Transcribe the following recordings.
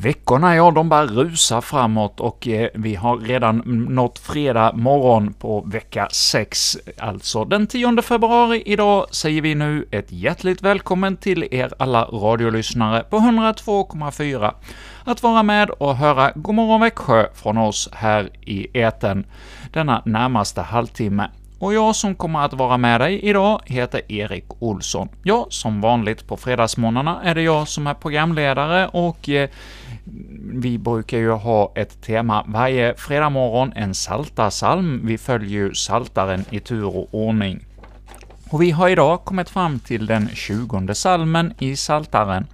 Veckorna, ja, de bara rusar framåt och eh, vi har redan nått fredag morgon på vecka 6, alltså den 10 februari. Idag säger vi nu ett hjärtligt välkommen till er alla radiolyssnare på 102,4 att vara med och höra Godmorgon Växjö från oss här i eten denna närmaste halvtimme. Och jag som kommer att vara med dig idag heter Erik Olsson. Ja, som vanligt på fredagsmorgnarna är det jag som är programledare och eh, vi brukar ju ha ett tema varje fredag morgon, en saltarsalm. Vi följer ju saltaren i tur och ordning. Och vi har idag kommit fram till den tjugonde salmen i saltaren.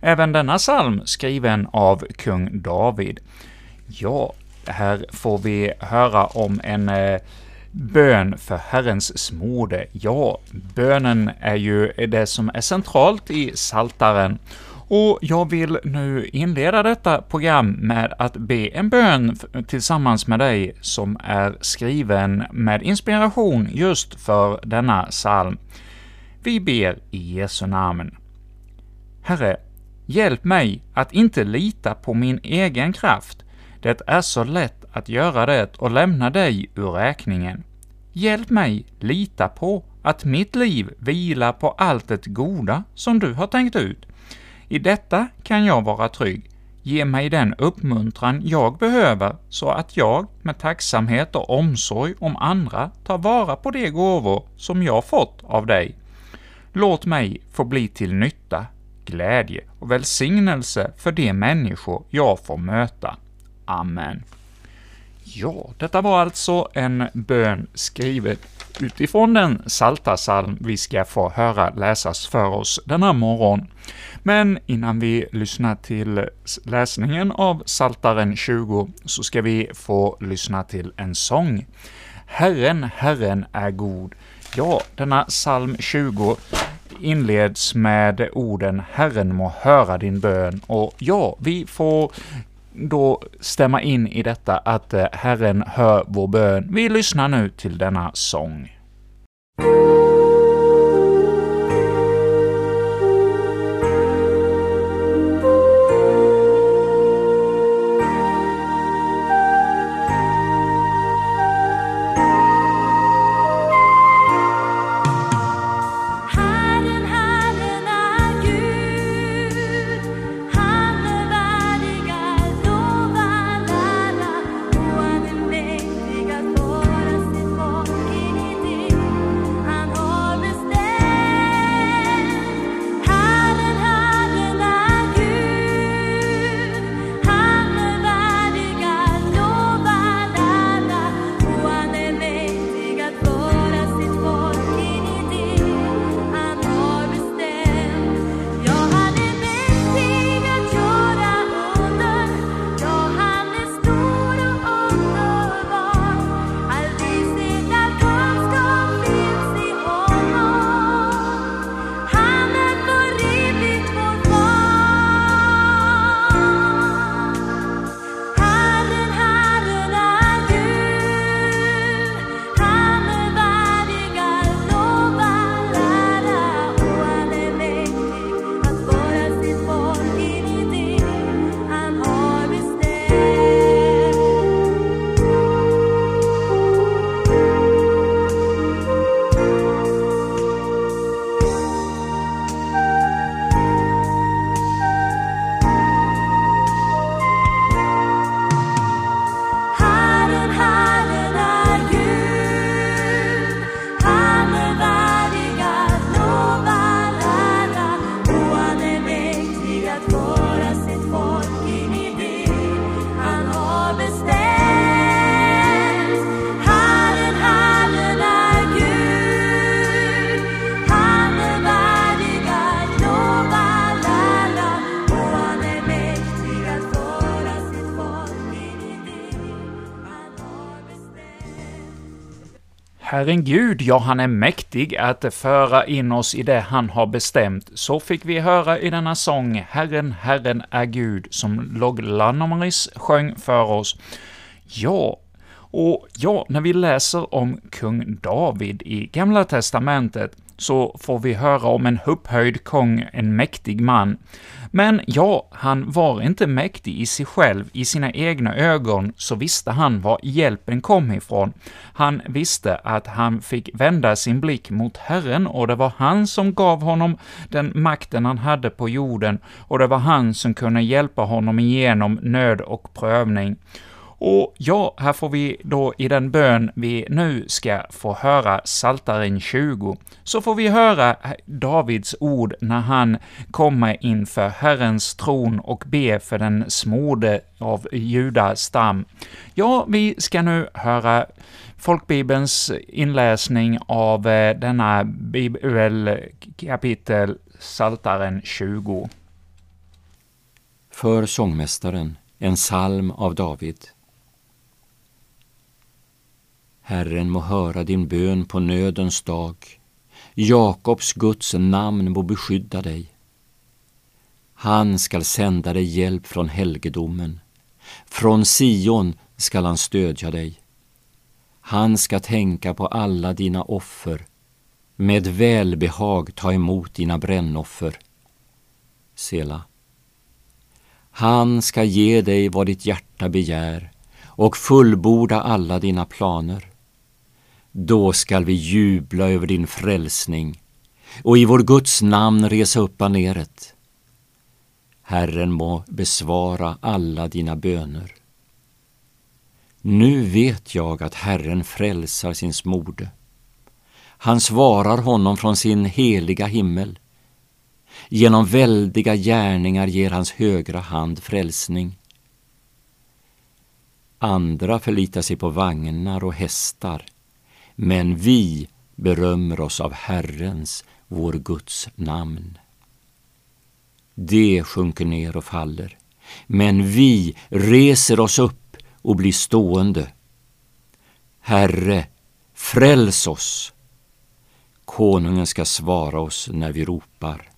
Även denna salm skriven av kung David. Ja, här får vi höra om en eh, bön för Herrens smorde. Ja, bönen är ju det som är centralt i saltaren och jag vill nu inleda detta program med att be en bön tillsammans med dig som är skriven med inspiration just för denna psalm. Vi ber i Jesu namn. Herre, hjälp mig att inte lita på min egen kraft. Det är så lätt att göra det och lämna dig ur räkningen. Hjälp mig lita på att mitt liv vilar på allt det goda som du har tänkt ut. I detta kan jag vara trygg. Ge mig den uppmuntran jag behöver, så att jag med tacksamhet och omsorg om andra tar vara på de gåvor som jag fått av dig. Låt mig få bli till nytta, glädje och välsignelse för de människor jag får möta. Amen. Ja, detta var alltså en bön skriven utifrån den salta psalm vi ska få höra läsas för oss denna morgon. Men innan vi lyssnar till läsningen av Saltaren 20 så ska vi få lyssna till en sång. Herren, Herren är god. Ja, denna psalm 20 inleds med orden ”Herren må höra din bön” och ja, vi får då stämma in i detta att eh, Herren hör vår bön. Vi lyssnar nu till denna sång. Herren Gud, ja, han är mäktig att föra in oss i det han har bestämt. Så fick vi höra i denna sång ”Herren, Herren är Gud”, som Log Lannomaris sjöng för oss. Ja, och ja, när vi läser om kung David i Gamla Testamentet, så får vi höra om en upphöjd kung, en mäktig man. Men ja, han var inte mäktig i sig själv, i sina egna ögon, så visste han var hjälpen kom ifrån. Han visste att han fick vända sin blick mot Herren, och det var han som gav honom den makten han hade på jorden, och det var han som kunde hjälpa honom igenom nöd och prövning. Och ja, här får vi då i den bön vi nu ska få höra Saltaren 20, så får vi höra Davids ord när han kommer inför Herrens tron och ber för den smorde av judastam. Ja, vi ska nu höra folkbibelns inläsning av eh, denna bibelkapitel, Saltaren 20. För sångmästaren, en psalm av David. Herren må höra din bön på nödens dag. Jakobs Guds namn må beskydda dig. Han skall sända dig hjälp från helgedomen. Från Sion skall han stödja dig. Han ska tänka på alla dina offer, med välbehag ta emot dina brännoffer. Sela. Han ska ge dig vad ditt hjärta begär och fullborda alla dina planer. Då skall vi jubla över din frälsning och i vår Guds namn resa upp baneret. Herren må besvara alla dina böner. Nu vet jag att Herren frälsar sin smorde. Han svarar honom från sin heliga himmel. Genom väldiga gärningar ger hans högra hand frälsning. Andra förlitar sig på vagnar och hästar men vi berömmer oss av Herrens, vår Guds namn. Det sjunker ner och faller, men vi reser oss upp och blir stående. Herre, fräls oss! Konungen ska svara oss när vi ropar.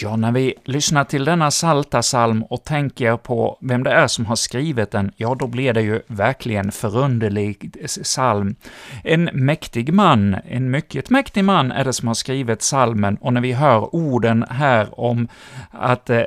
Ja, när vi lyssnar till denna salta salm och tänker på vem det är som har skrivit den, ja, då blir det ju verkligen förunderlig psalm. En mäktig man, en mycket mäktig man är det som har skrivit psalmen, och när vi hör orden här om att eh,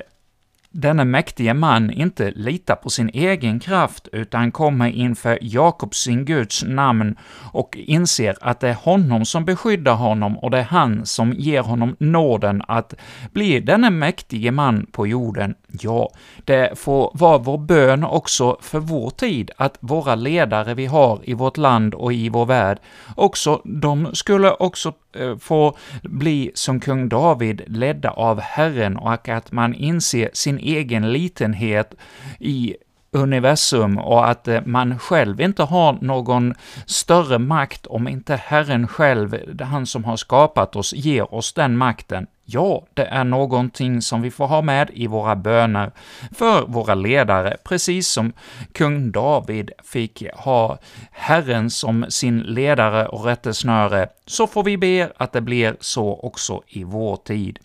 denne mäktige man inte litar på sin egen kraft, utan kommer inför Jakob sin Guds namn och inser att det är honom som beskyddar honom och det är han som ger honom nåden att bli denne mäktige man på jorden. Ja, det får vara vår bön också för vår tid, att våra ledare vi har i vårt land och i vår värld, också de skulle också får få bli som kung David, ledda av Herren, och att man inser sin egen litenhet i universum och att eh, man själv inte har någon större makt om inte Herren själv, han som har skapat oss, ger oss den makten. Ja, det är någonting som vi får ha med i våra böner för våra ledare, precis som kung David fick ha Herren som sin ledare och rättesnöre, så får vi be att det blir så också i vår tid.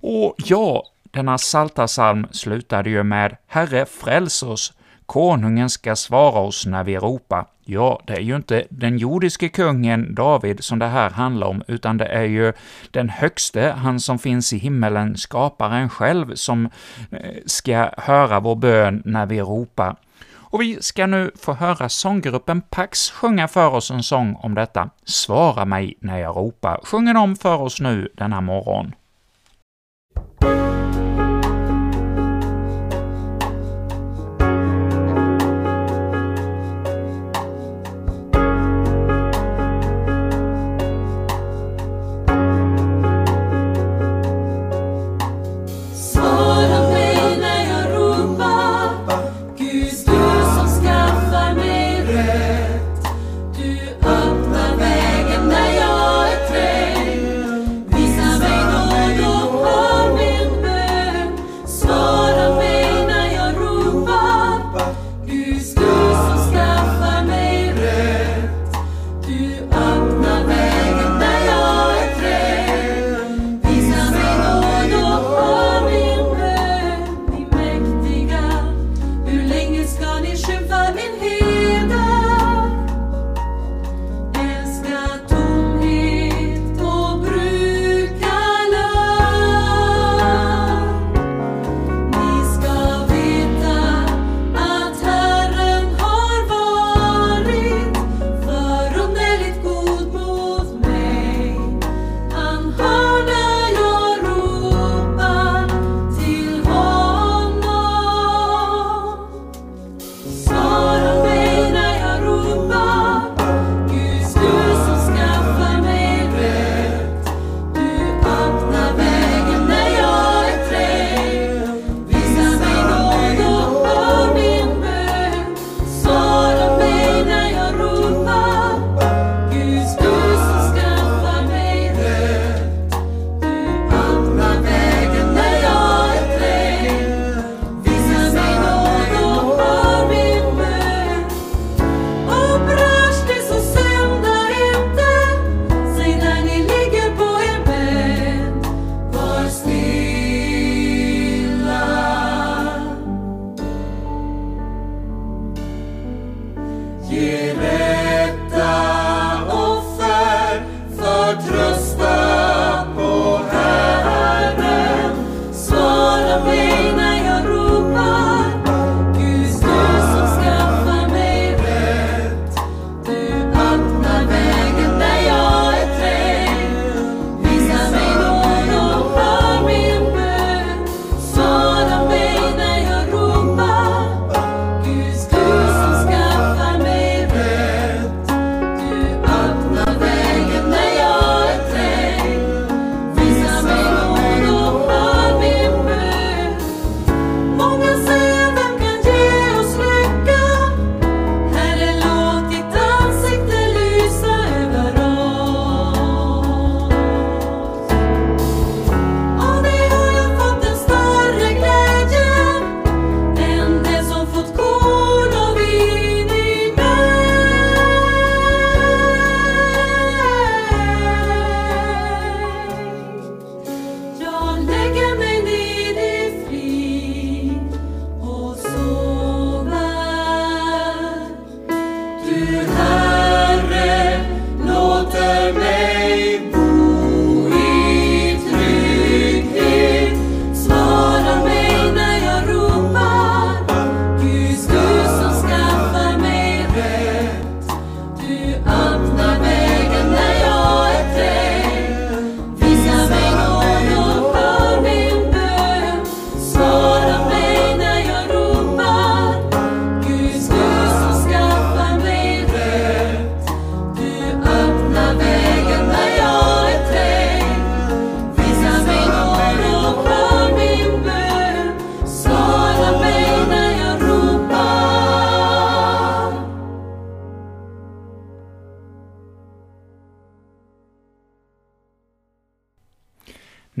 Och ja, denna psaltarpsalm slutade ju med ”Herre, fräls oss”, Konungen ska svara oss när vi ropar. Ja, det är ju inte den jordiske kungen David som det här handlar om, utan det är ju den högste, han som finns i himmelen, skaparen själv, som eh, ska höra vår bön när vi ropar. Och vi ska nu få höra sånggruppen Pax sjunga för oss en sång om detta. ”Svara mig när jag ropar” sjunger de för oss nu denna morgon.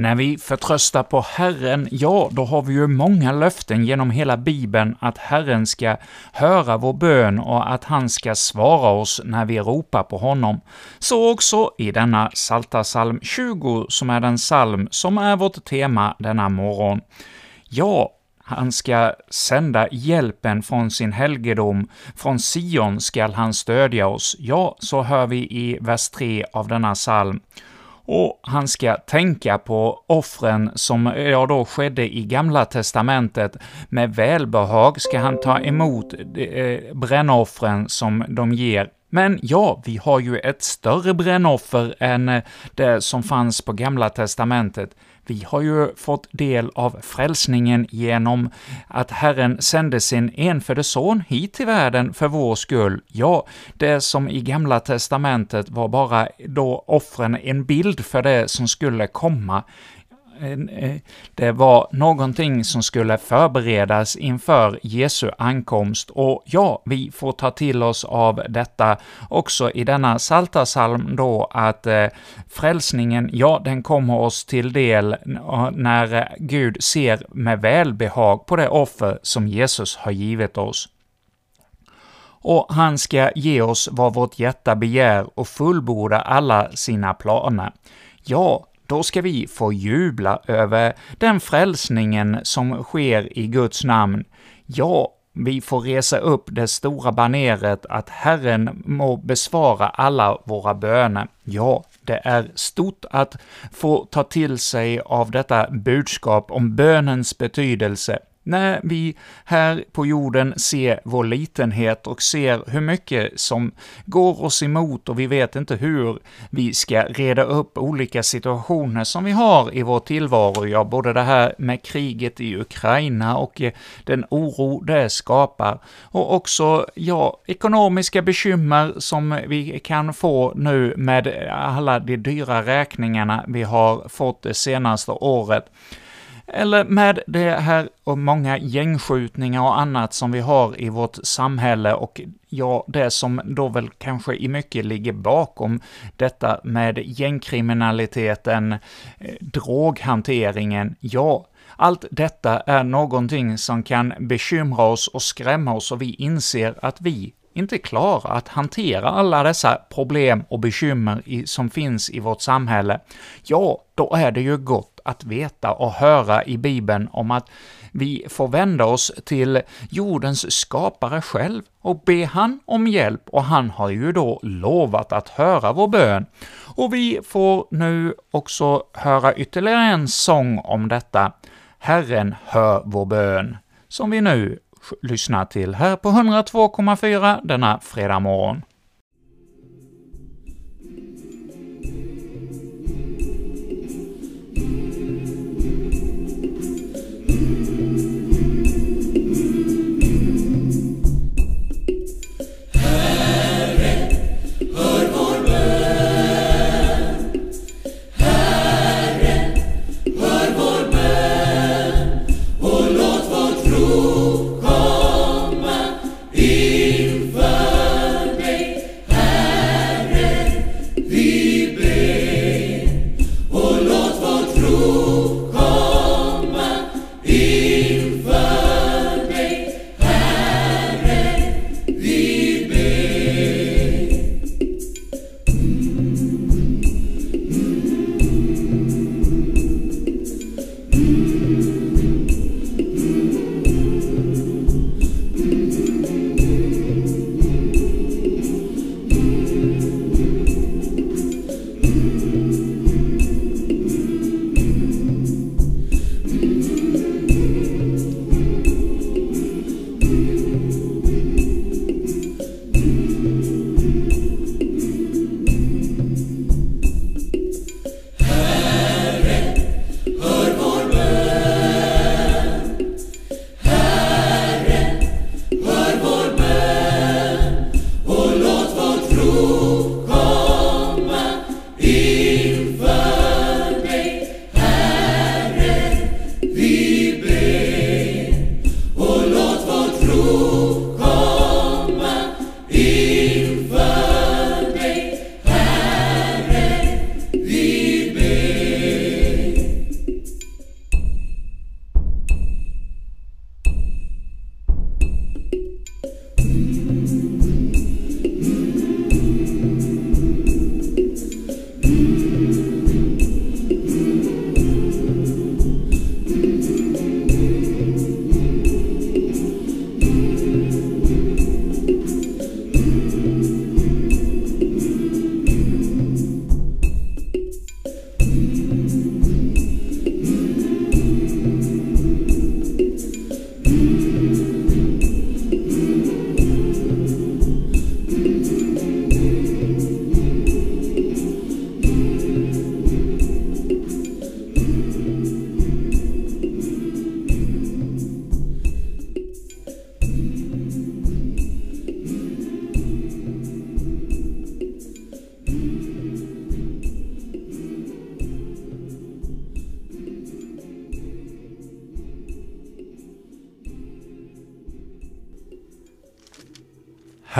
När vi förtröstar på Herren, ja, då har vi ju många löften genom hela Bibeln att Herren ska höra vår bön och att han ska svara oss när vi ropar på honom. Så också i denna Salta psalm 20, som är den psalm som är vårt tema denna morgon. Ja, han ska sända hjälpen från sin helgedom, från Sion skall han stödja oss. Ja, så hör vi i vers 3 av denna psalm och han ska tänka på offren som ja, då skedde i Gamla Testamentet. Med välbehag ska han ta emot eh, brännoffren som de ger men ja, vi har ju ett större brännoffer än eh, det som fanns på Gamla Testamentet. Vi har ju fått del av frälsningen genom att Herren sände sin enfödde son hit till världen för vår skull. Ja, det som i Gamla Testamentet var bara då offren en bild för det som skulle komma. Eh, det var någonting som skulle förberedas inför Jesu ankomst, och ja, vi får ta till oss av detta också i denna Saltasalm då, att eh, frälsningen, ja, den kommer oss till del när eh, Gud ser med välbehag på det offer som Jesus har givit oss och han ska ge oss vad vårt hjärta begär och fullborda alla sina planer. Ja, då ska vi få jubla över den frälsningen som sker i Guds namn. Ja, vi får resa upp det stora baneret att Herren må besvara alla våra böner. Ja, det är stort att få ta till sig av detta budskap om bönens betydelse när vi här på jorden ser vår litenhet och ser hur mycket som går oss emot och vi vet inte hur vi ska reda upp olika situationer som vi har i vår tillvaro, ja, både det här med kriget i Ukraina och eh, den oro det skapar, och också, ja, ekonomiska bekymmer som vi kan få nu med alla de dyra räkningarna vi har fått det senaste året eller med det här och många gängskjutningar och annat som vi har i vårt samhälle och ja, det som då väl kanske i mycket ligger bakom detta med gängkriminaliteten, eh, droghanteringen, ja, allt detta är någonting som kan bekymra oss och skrämma oss och vi inser att vi inte klara att hantera alla dessa problem och bekymmer i, som finns i vårt samhälle, ja, då är det ju gott att veta och höra i Bibeln om att vi får vända oss till jordens skapare själv och be han om hjälp, och han har ju då lovat att höra vår bön. Och vi får nu också höra ytterligare en sång om detta. Herren hör vår bön, som vi nu lyssnar till här på 102,4 denna fredag morgon.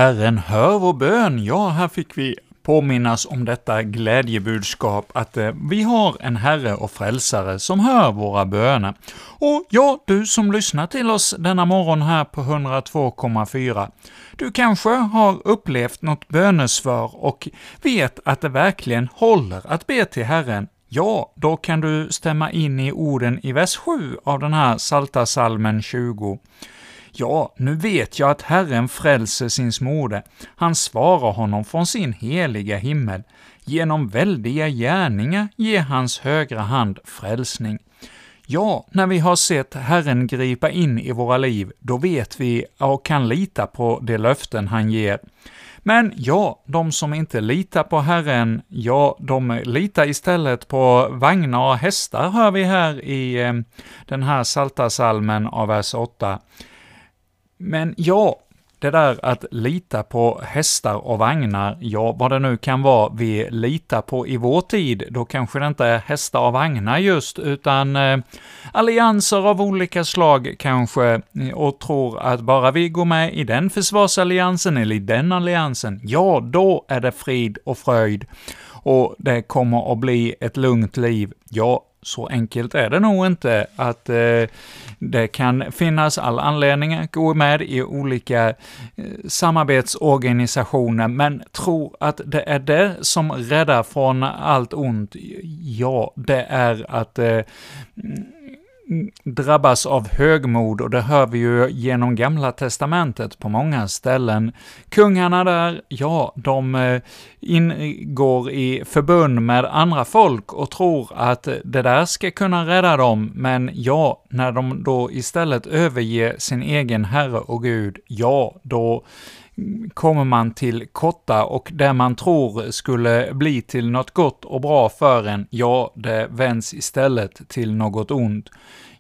Herren hör vår bön. Ja, här fick vi påminnas om detta glädjebudskap att eh, vi har en Herre och Frälsare som hör våra böner. Och ja, du som lyssnar till oss denna morgon här på 102,4, du kanske har upplevt något bönesvar och vet att det verkligen håller att be till Herren. Ja, då kan du stämma in i orden i vers 7 av den här Salta salmen 20. Ja, nu vet jag att Herren frälser sin smorde. Han svarar honom från sin heliga himmel. Genom väldiga gärningar ger hans högra hand frälsning. Ja, när vi har sett Herren gripa in i våra liv, då vet vi och kan lita på de löften han ger. Men ja, de som inte litar på Herren, ja, de litar istället på vagnar och hästar, hör vi här i eh, den här salta salmen av vers 8. Men ja, det där att lita på hästar och vagnar, ja, vad det nu kan vara vi litar på i vår tid, då kanske det inte är hästar och vagnar just, utan eh, allianser av olika slag kanske, eh, och tror att bara vi går med i den försvarsalliansen eller i den alliansen, ja, då är det frid och fröjd, och det kommer att bli ett lugnt liv. Ja, så enkelt är det nog inte att eh, det kan finnas all anledning att gå med i olika eh, samarbetsorganisationer, men tro att det är det som räddar från allt ont, ja, det är att eh, drabbas av högmod, och det hör vi ju genom Gamla Testamentet på många ställen. Kungarna där, ja, de eh, ingår i förbund med andra folk och tror att det där ska kunna rädda dem, men ja, när de då istället överger sin egen Herre och Gud, ja, då kommer man till korta och det man tror skulle bli till något gott och bra för en, ja, det vänds istället till något ont.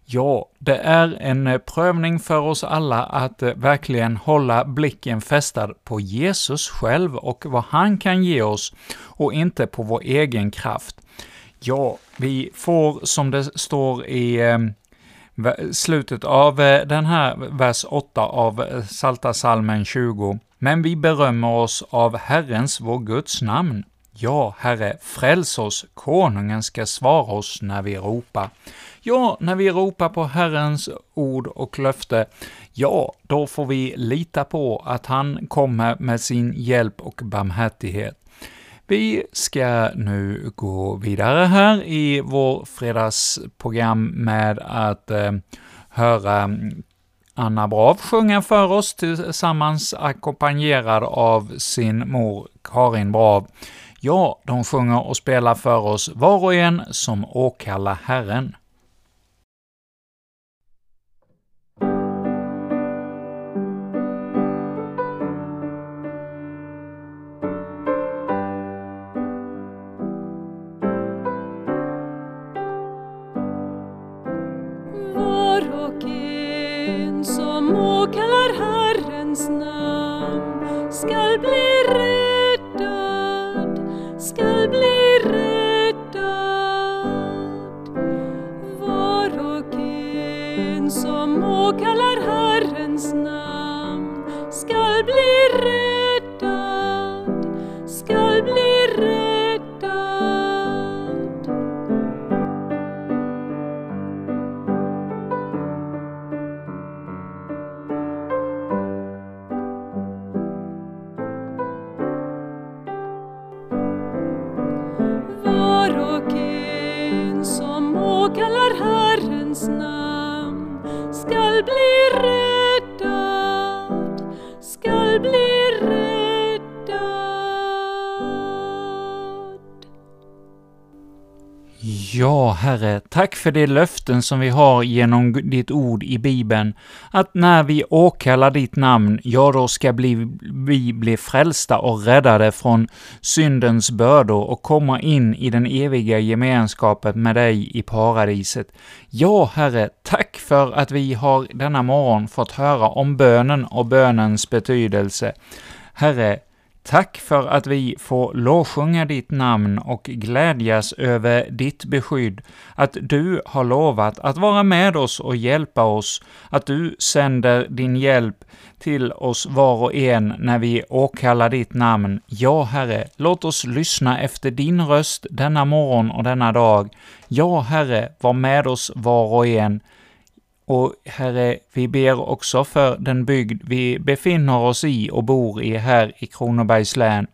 Ja, det är en eh, prövning för oss alla att eh, verkligen hålla blicken fästad på Jesus själv och vad han kan ge oss, och inte på vår egen kraft. Ja, vi får, som det står i eh, slutet av den här vers 8 av Salta salmen 20. Men vi berömmer oss av Herrens, vår Guds namn. Ja, Herre, fräls oss, konungen ska svara oss när vi ropar. Ja, när vi ropar på Herrens ord och löfte, ja, då får vi lita på att han kommer med sin hjälp och barmhärtighet. Vi ska nu gå vidare här i vår fredagsprogram med att eh, höra Anna Brav sjunga för oss tillsammans ackompanjerad av sin mor Karin Brav. Ja, de sjunger och spelar för oss var och en som åkallar Herren. Herre, tack för de löften som vi har genom ditt ord i Bibeln, att när vi åkallar ditt namn, ja, då ska bli, vi bli frälsta och räddade från syndens bördor och komma in i den eviga gemenskapen med dig i paradiset. Ja, Herre, tack för att vi har denna morgon fått höra om bönen och bönens betydelse. Herre, Tack för att vi får lovsjunga ditt namn och glädjas över ditt beskydd, att du har lovat att vara med oss och hjälpa oss, att du sänder din hjälp till oss var och en när vi åkallar ditt namn. Ja, Herre, låt oss lyssna efter din röst denna morgon och denna dag. Ja, Herre, var med oss var och en. Och Herre, vi ber också för den bygd vi befinner oss i och bor i här i Kronobergs län.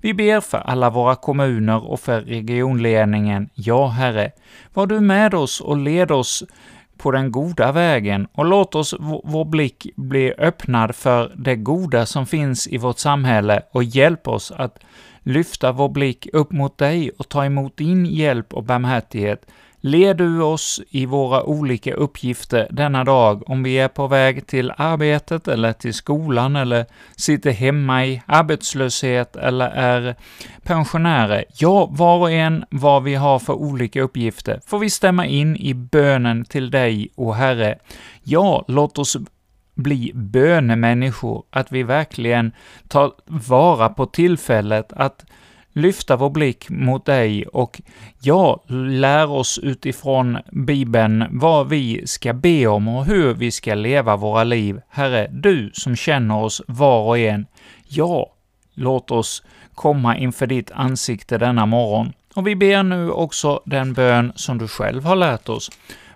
Vi ber för alla våra kommuner och för regionledningen. Ja, Herre, var du med oss och led oss på den goda vägen och låt oss vår blick bli öppnad för det goda som finns i vårt samhälle och hjälp oss att lyfta vår blick upp mot dig och ta emot din hjälp och barmhärtighet Led du oss i våra olika uppgifter denna dag, om vi är på väg till arbetet eller till skolan eller sitter hemma i arbetslöshet eller är pensionärer. Ja, var och en vad vi har för olika uppgifter får vi stämma in i bönen till dig, o Herre. Ja, låt oss bli bönemänniskor, att vi verkligen tar vara på tillfället att lyfta vår blick mot dig och ja, lär oss utifrån Bibeln vad vi ska be om och hur vi ska leva våra liv. Herre, du som känner oss var och en, ja, låt oss komma inför ditt ansikte denna morgon. Och vi ber nu också den bön som du själv har lärt oss.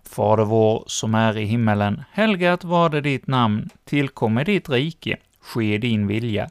Fader vår som är i himmelen, helgat var det ditt namn, tillkommer ditt rike, ske din vilja,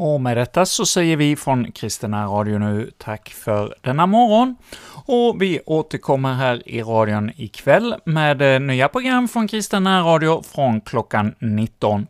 Och med detta så säger vi från Kristina Radio nu tack för denna morgon, och vi återkommer här i radion ikväll med eh, nya program från Kristina Radio från klockan 19.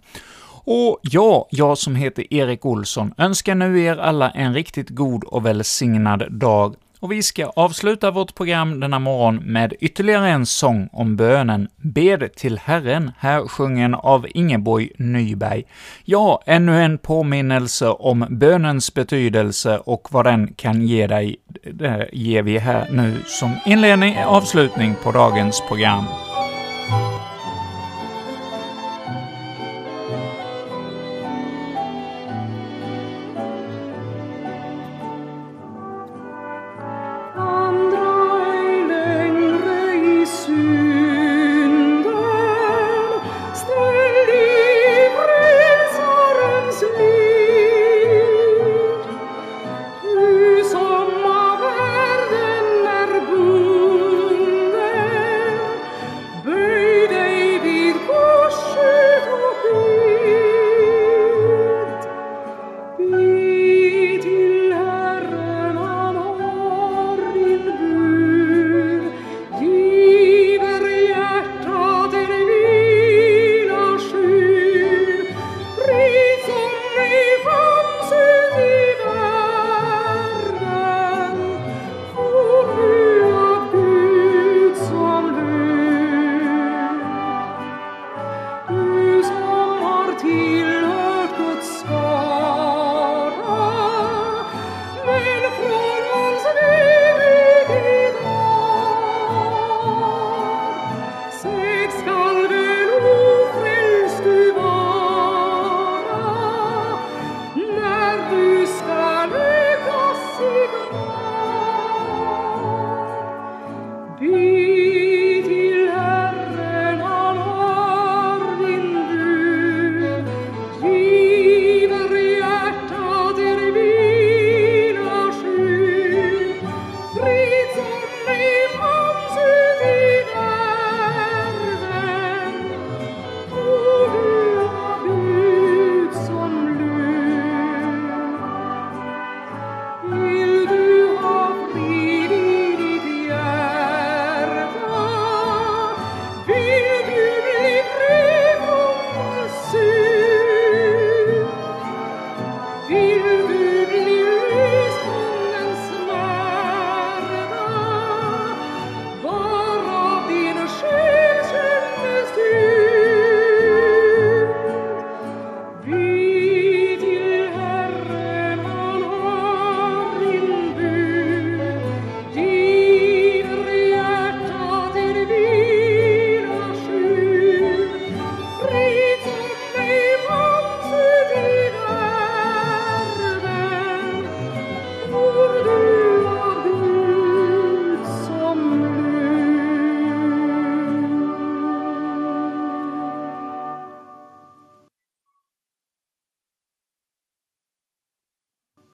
Och ja, jag som heter Erik Olsson önskar nu er alla en riktigt god och välsignad dag och vi ska avsluta vårt program denna morgon med ytterligare en sång om bönen Bed till Herren, här sjungen av Ingeborg Nyberg. Ja, ännu en påminnelse om bönens betydelse och vad den kan ge dig, det ger vi här nu som inledning, avslutning på dagens program.